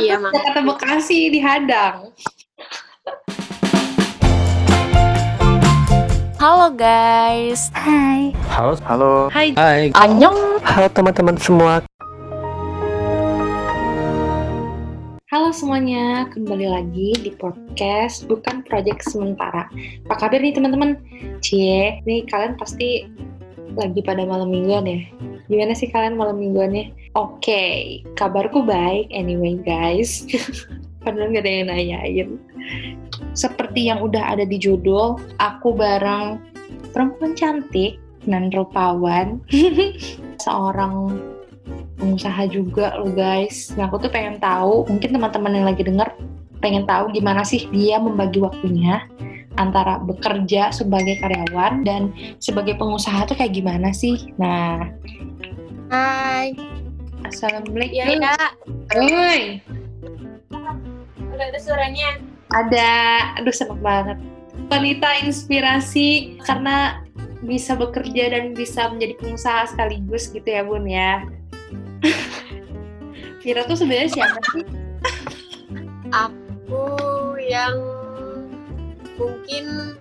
iya, Mang. Jakarta Bekasi dihadang. Halo guys. Hai. Halo. Halo. Hai. Hai. Annyeong. Halo teman-teman semua. Halo semuanya, kembali lagi di podcast Bukan Project Sementara. Apa kabar nih teman-teman? Cie, nih kalian pasti lagi pada malam mingguan ya? Gimana sih kalian malam mingguannya? Oke, kabarku baik anyway guys. Padahal gak ada yang nanyain. Seperti yang udah ada di judul, aku bareng perempuan cantik dan rupawan. Seorang pengusaha juga loh guys. Nah aku tuh pengen tahu, mungkin teman-teman yang lagi denger pengen tahu gimana sih dia membagi waktunya antara bekerja sebagai karyawan dan sebagai pengusaha tuh kayak gimana sih? Nah, Hai. assalamualaikum. Iya, ya. Oi, Udah ada suaranya. ada, aduh seneng banget. Wanita inspirasi karena bisa bekerja dan bisa menjadi pengusaha sekaligus gitu ya bun ya. Vira tuh sebenarnya siapa sih? Aku yang mungkin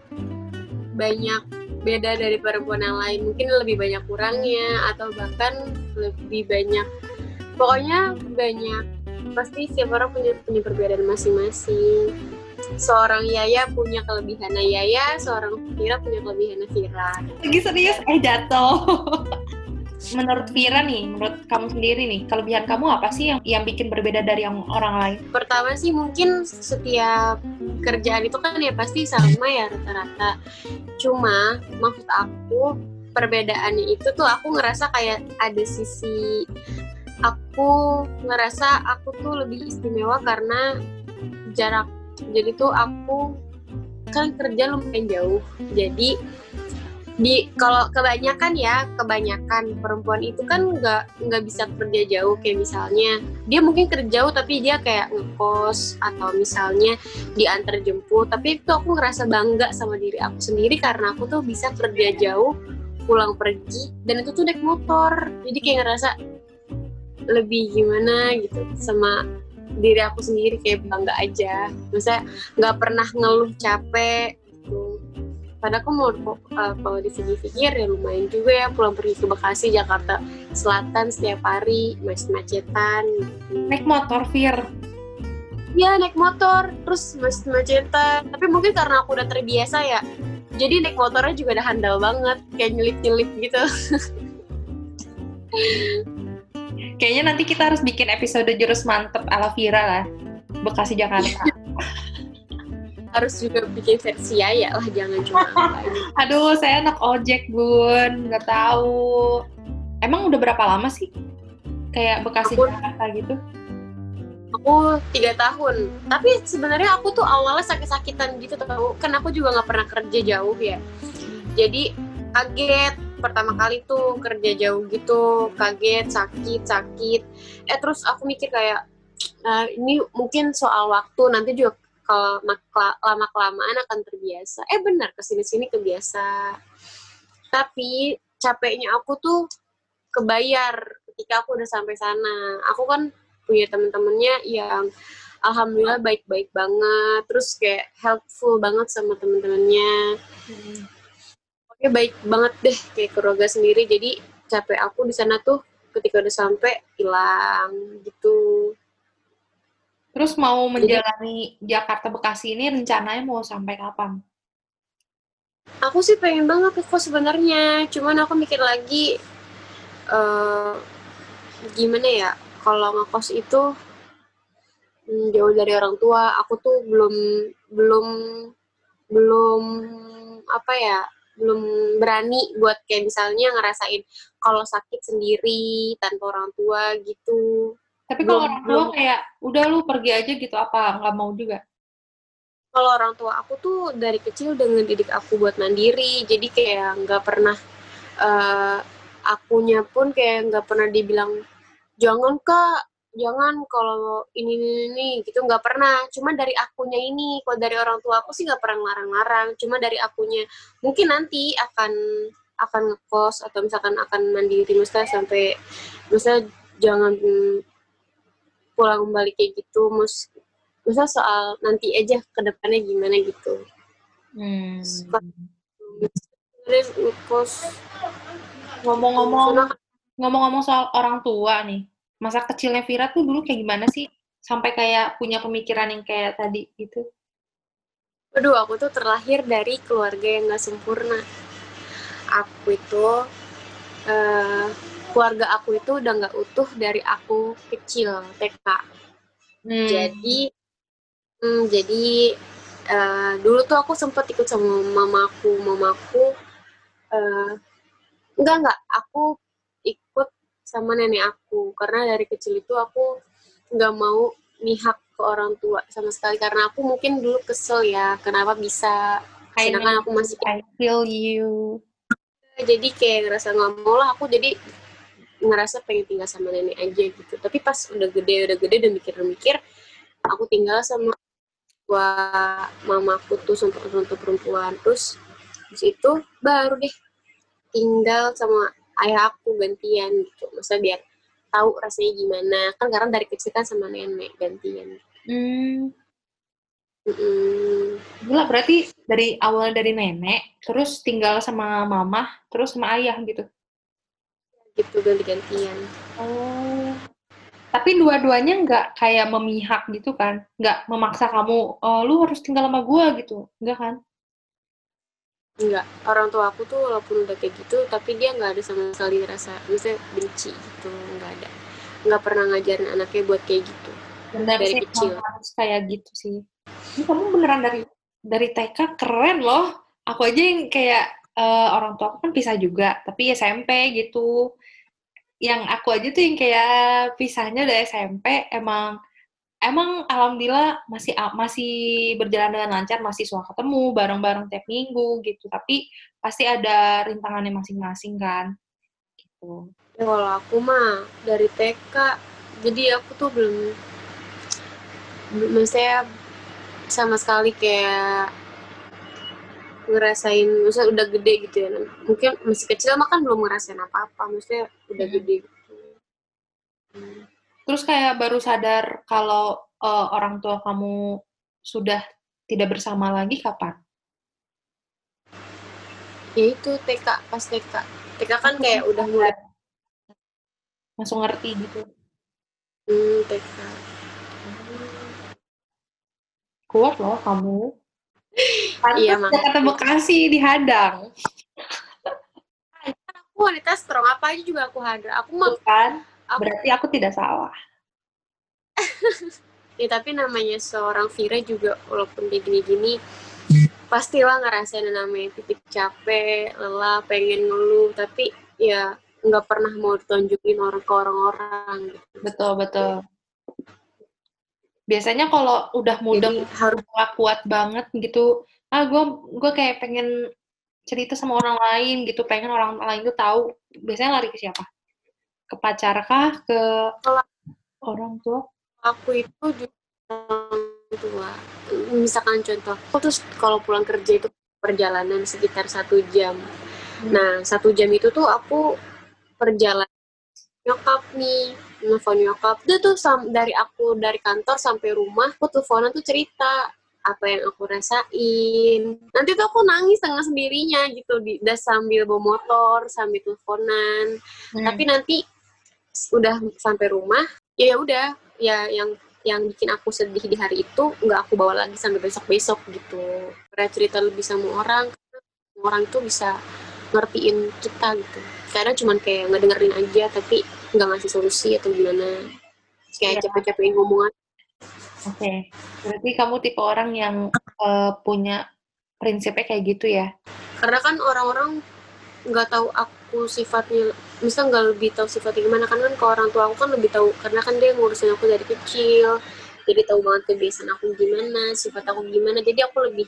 banyak beda dari perempuan yang lain. Mungkin lebih banyak kurangnya atau bahkan lebih banyak. Pokoknya banyak. Pasti setiap orang punya punya perbedaan masing-masing. Seorang Yaya punya kelebihan Yaya, seorang Vira punya kelebihan Vira. Lagi serius, eh jatuh. menurut Vira nih, menurut kamu sendiri nih, kelebihan kamu apa sih yang yang bikin berbeda dari yang orang lain? pertama sih mungkin setiap kerjaan itu kan ya pasti sama ya rata-rata. Cuma maksud aku perbedaannya itu tuh aku ngerasa kayak ada sisi aku ngerasa aku tuh lebih istimewa karena jarak. Jadi tuh aku kan kerja lumayan jauh. Jadi di kalau kebanyakan ya kebanyakan perempuan itu kan nggak nggak bisa kerja jauh kayak misalnya dia mungkin kerja jauh tapi dia kayak ngekos atau misalnya diantar jemput. Tapi itu aku ngerasa bangga sama diri aku sendiri karena aku tuh bisa kerja jauh pulang pergi dan itu tuh naik motor. Jadi kayak ngerasa lebih gimana gitu sama diri aku sendiri kayak bangga aja. Maksudnya nggak pernah ngeluh capek Padahal aku mau uh, kalau dipikir-pikir ya lumayan juga ya pulang pergi ke Bekasi, Jakarta Selatan setiap hari, macet-macetan. Gitu. Naik motor, Vir. Iya naik motor, terus macet-macetan. Tapi mungkin karena aku udah terbiasa ya, jadi naik motornya juga udah handal banget, kayak nyelip-nyelip gitu. Kayaknya nanti kita harus bikin episode jurus mantep ala Vira lah. Bekasi Jakarta. Harus juga bikin versi ya lah jangan cuma. Aduh, saya anak ojek, Bun. Nggak tahu. Emang udah berapa lama sih? Kayak Bekasi Aku- Jakarta gitu? Aku tiga tahun, tapi sebenarnya aku tuh awalnya sakit-sakitan gitu tau. Kan aku juga nggak pernah kerja jauh ya. Jadi kaget pertama kali tuh kerja jauh gitu, kaget, sakit, sakit. Eh terus aku mikir kayak "Ah, ini mungkin soal waktu nanti juga kalau lama kelamaan akan terbiasa. Eh benar ke sini sini kebiasa. Tapi capeknya aku tuh kebayar ketika aku udah sampai sana. Aku kan punya temen-temennya yang alhamdulillah baik-baik banget. Terus kayak helpful banget sama temen-temennya. Oke baik banget deh kayak keluarga sendiri. Jadi capek aku di sana tuh ketika udah sampai hilang gitu. Terus mau menjalani Jakarta Bekasi ini rencananya mau sampai kapan? Aku sih pengen banget ke kos sebenarnya, cuman aku mikir lagi eh gimana ya kalau ngekos itu mm, jauh dari orang tua. Aku tuh belum belum belum apa ya belum berani buat kayak misalnya ngerasain kalau sakit sendiri tanpa orang tua gitu. Tapi kalau orang tua kayak, udah lu pergi aja gitu, apa? Nggak mau juga? kalau orang tua aku tuh dari kecil udah ngedidik aku buat mandiri. Jadi kayak nggak pernah eh akunya pun kayak nggak pernah dibilang jangan kak. Jangan kalau ini ini, ini gitu. Nggak pernah. Cuma dari akunya ini kalau dari orang tua aku sih nggak pernah larang-larang cuma dari akunya mungkin nanti akan akan ngekos atau misalkan akan mandiri. Misalnya sampai misalnya jangan pulang balik kayak gitu mus misal soal nanti aja ke depannya gimana gitu Hmm. Sebenarnya Ngomong-ngomong, ngomong-ngomong soal orang tua nih, masa kecilnya Vira tuh dulu kayak gimana sih? Sampai kayak punya pemikiran yang kayak tadi gitu. Aduh, aku tuh terlahir dari keluarga yang gak sempurna. Aku itu, eh, keluarga aku itu udah gak utuh dari aku kecil, TK. Hmm. Jadi, hmm, jadi eh, dulu tuh aku sempet ikut sama mamaku. Mamaku, eh, enggak enggak, aku ikut sama nenek aku. Karena dari kecil itu aku nggak mau mihak ke orang tua sama sekali. Karena aku mungkin dulu kesel ya, kenapa bisa sedangkan aku masih I feel you. jadi kayak ngerasa nggak mau lah aku jadi ngerasa pengen tinggal sama nenek aja gitu tapi pas udah gede udah gede udah mikir mikir aku tinggal sama tua mamaku tuh untuk untuk perempuan terus terus itu baru deh tinggal sama ayah aku gantian gitu masa biar tahu rasanya gimana kan karena dari kecil kan sama nenek gantian Hmm. Mm-mm. Gila, berarti dari awal dari nenek, terus tinggal sama mama, terus sama ayah gitu. Gitu ganti-gantian Oh. Tapi dua-duanya nggak kayak memihak gitu kan? Nggak memaksa kamu, oh, lu harus tinggal sama gua gitu. Nggak kan? Enggak, orang tua aku tuh walaupun udah kayak gitu, tapi dia nggak ada sama sekali rasa, misalnya benci gitu, nggak ada. Nggak pernah ngajarin anaknya buat kayak gitu. Benar Dari sih, kecil. harus kayak gitu sih. Ini kamu beneran dari dari TK keren loh. Aku aja yang kayak eh, orang tua aku kan pisah juga, tapi SMP gitu. Yang aku aja tuh yang kayak pisahnya dari SMP emang emang alhamdulillah masih masih berjalan dengan lancar, masih suka ketemu bareng-bareng tiap minggu gitu. Tapi pasti ada rintangannya masing-masing kan. Gitu. Ya kalau aku mah dari TK, jadi aku tuh belum, belum maksudnya sama sekali kayak ngerasain, maksudnya udah gede gitu ya. Mungkin masih kecil mah kan belum ngerasain apa-apa, maksudnya udah Hmm. gede gitu. Hmm. Terus kayak baru sadar kalau eh, orang tua kamu sudah tidak bersama lagi kapan? Ya itu TK, pas TK. TK kan kayak udah mulai langsung ngerti gitu. hmm, TK. Kuat loh kamu. Pantes Iya, makanya. Jakarta Bekasi dihadang. Aku wanita strong, apa aja juga aku hadar. Aku mah Tuh kan? Aku- Berarti aku tidak salah. Ya tapi namanya seorang Vira juga walaupun dia gini-gini pastilah ngerasain namanya titik capek, lelah, pengen ngeluh, tapi ya nggak pernah mau ditunjukin orang ke orang-orang gitu. Betul, betul. Biasanya kalau udah muda Jadi harus nggak kuat banget gitu, ah gue gue kayak pengen cerita sama orang lain gitu, pengen orang lain tuh tahu. Biasanya lari ke siapa? Ke pacar kah? Ke Kalau- orang tua? aku itu juga orang tua. Misalkan contoh, aku tuh kalau pulang kerja itu perjalanan sekitar satu jam. Nah, satu jam itu tuh aku perjalanan nyokap nih, nelfon nyokap. Itu tuh dari aku dari kantor sampai rumah, aku teleponan tuh cerita apa yang aku rasain. Nanti tuh aku nangis tengah sendirinya gitu, di, udah sambil bawa motor, sambil teleponan. Hmm. Tapi nanti udah sampai rumah, ya udah, ya yang yang bikin aku sedih di hari itu nggak aku bawa lagi sampai besok-besok gitu. Karena cerita lebih sama orang, orang itu bisa ngertiin kita gitu. Kadang cuman kayak ngedengerin aja, tapi nggak ngasih solusi atau gimana. Kayak Iya. capek-capekin ngomongan. Oke, berarti kamu tipe orang yang eh, punya prinsipnya kayak gitu ya? Karena kan orang-orang nggak tahu aku sifatnya, misalnya nggak lebih tahu sifatnya gimana kan kan ke orang tua aku kan lebih tahu karena kan dia ngurusin aku dari kecil, jadi tahu banget kebiasaan aku gimana, sifat aku gimana, jadi aku lebih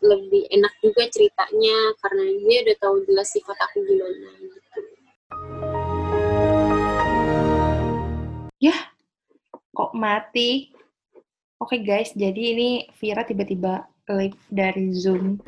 lebih enak juga ceritanya karena dia udah tahu jelas sifat aku gimana gitu. Kok mati? Oke guys, jadi ini Vira tiba-tiba live dari Zoom.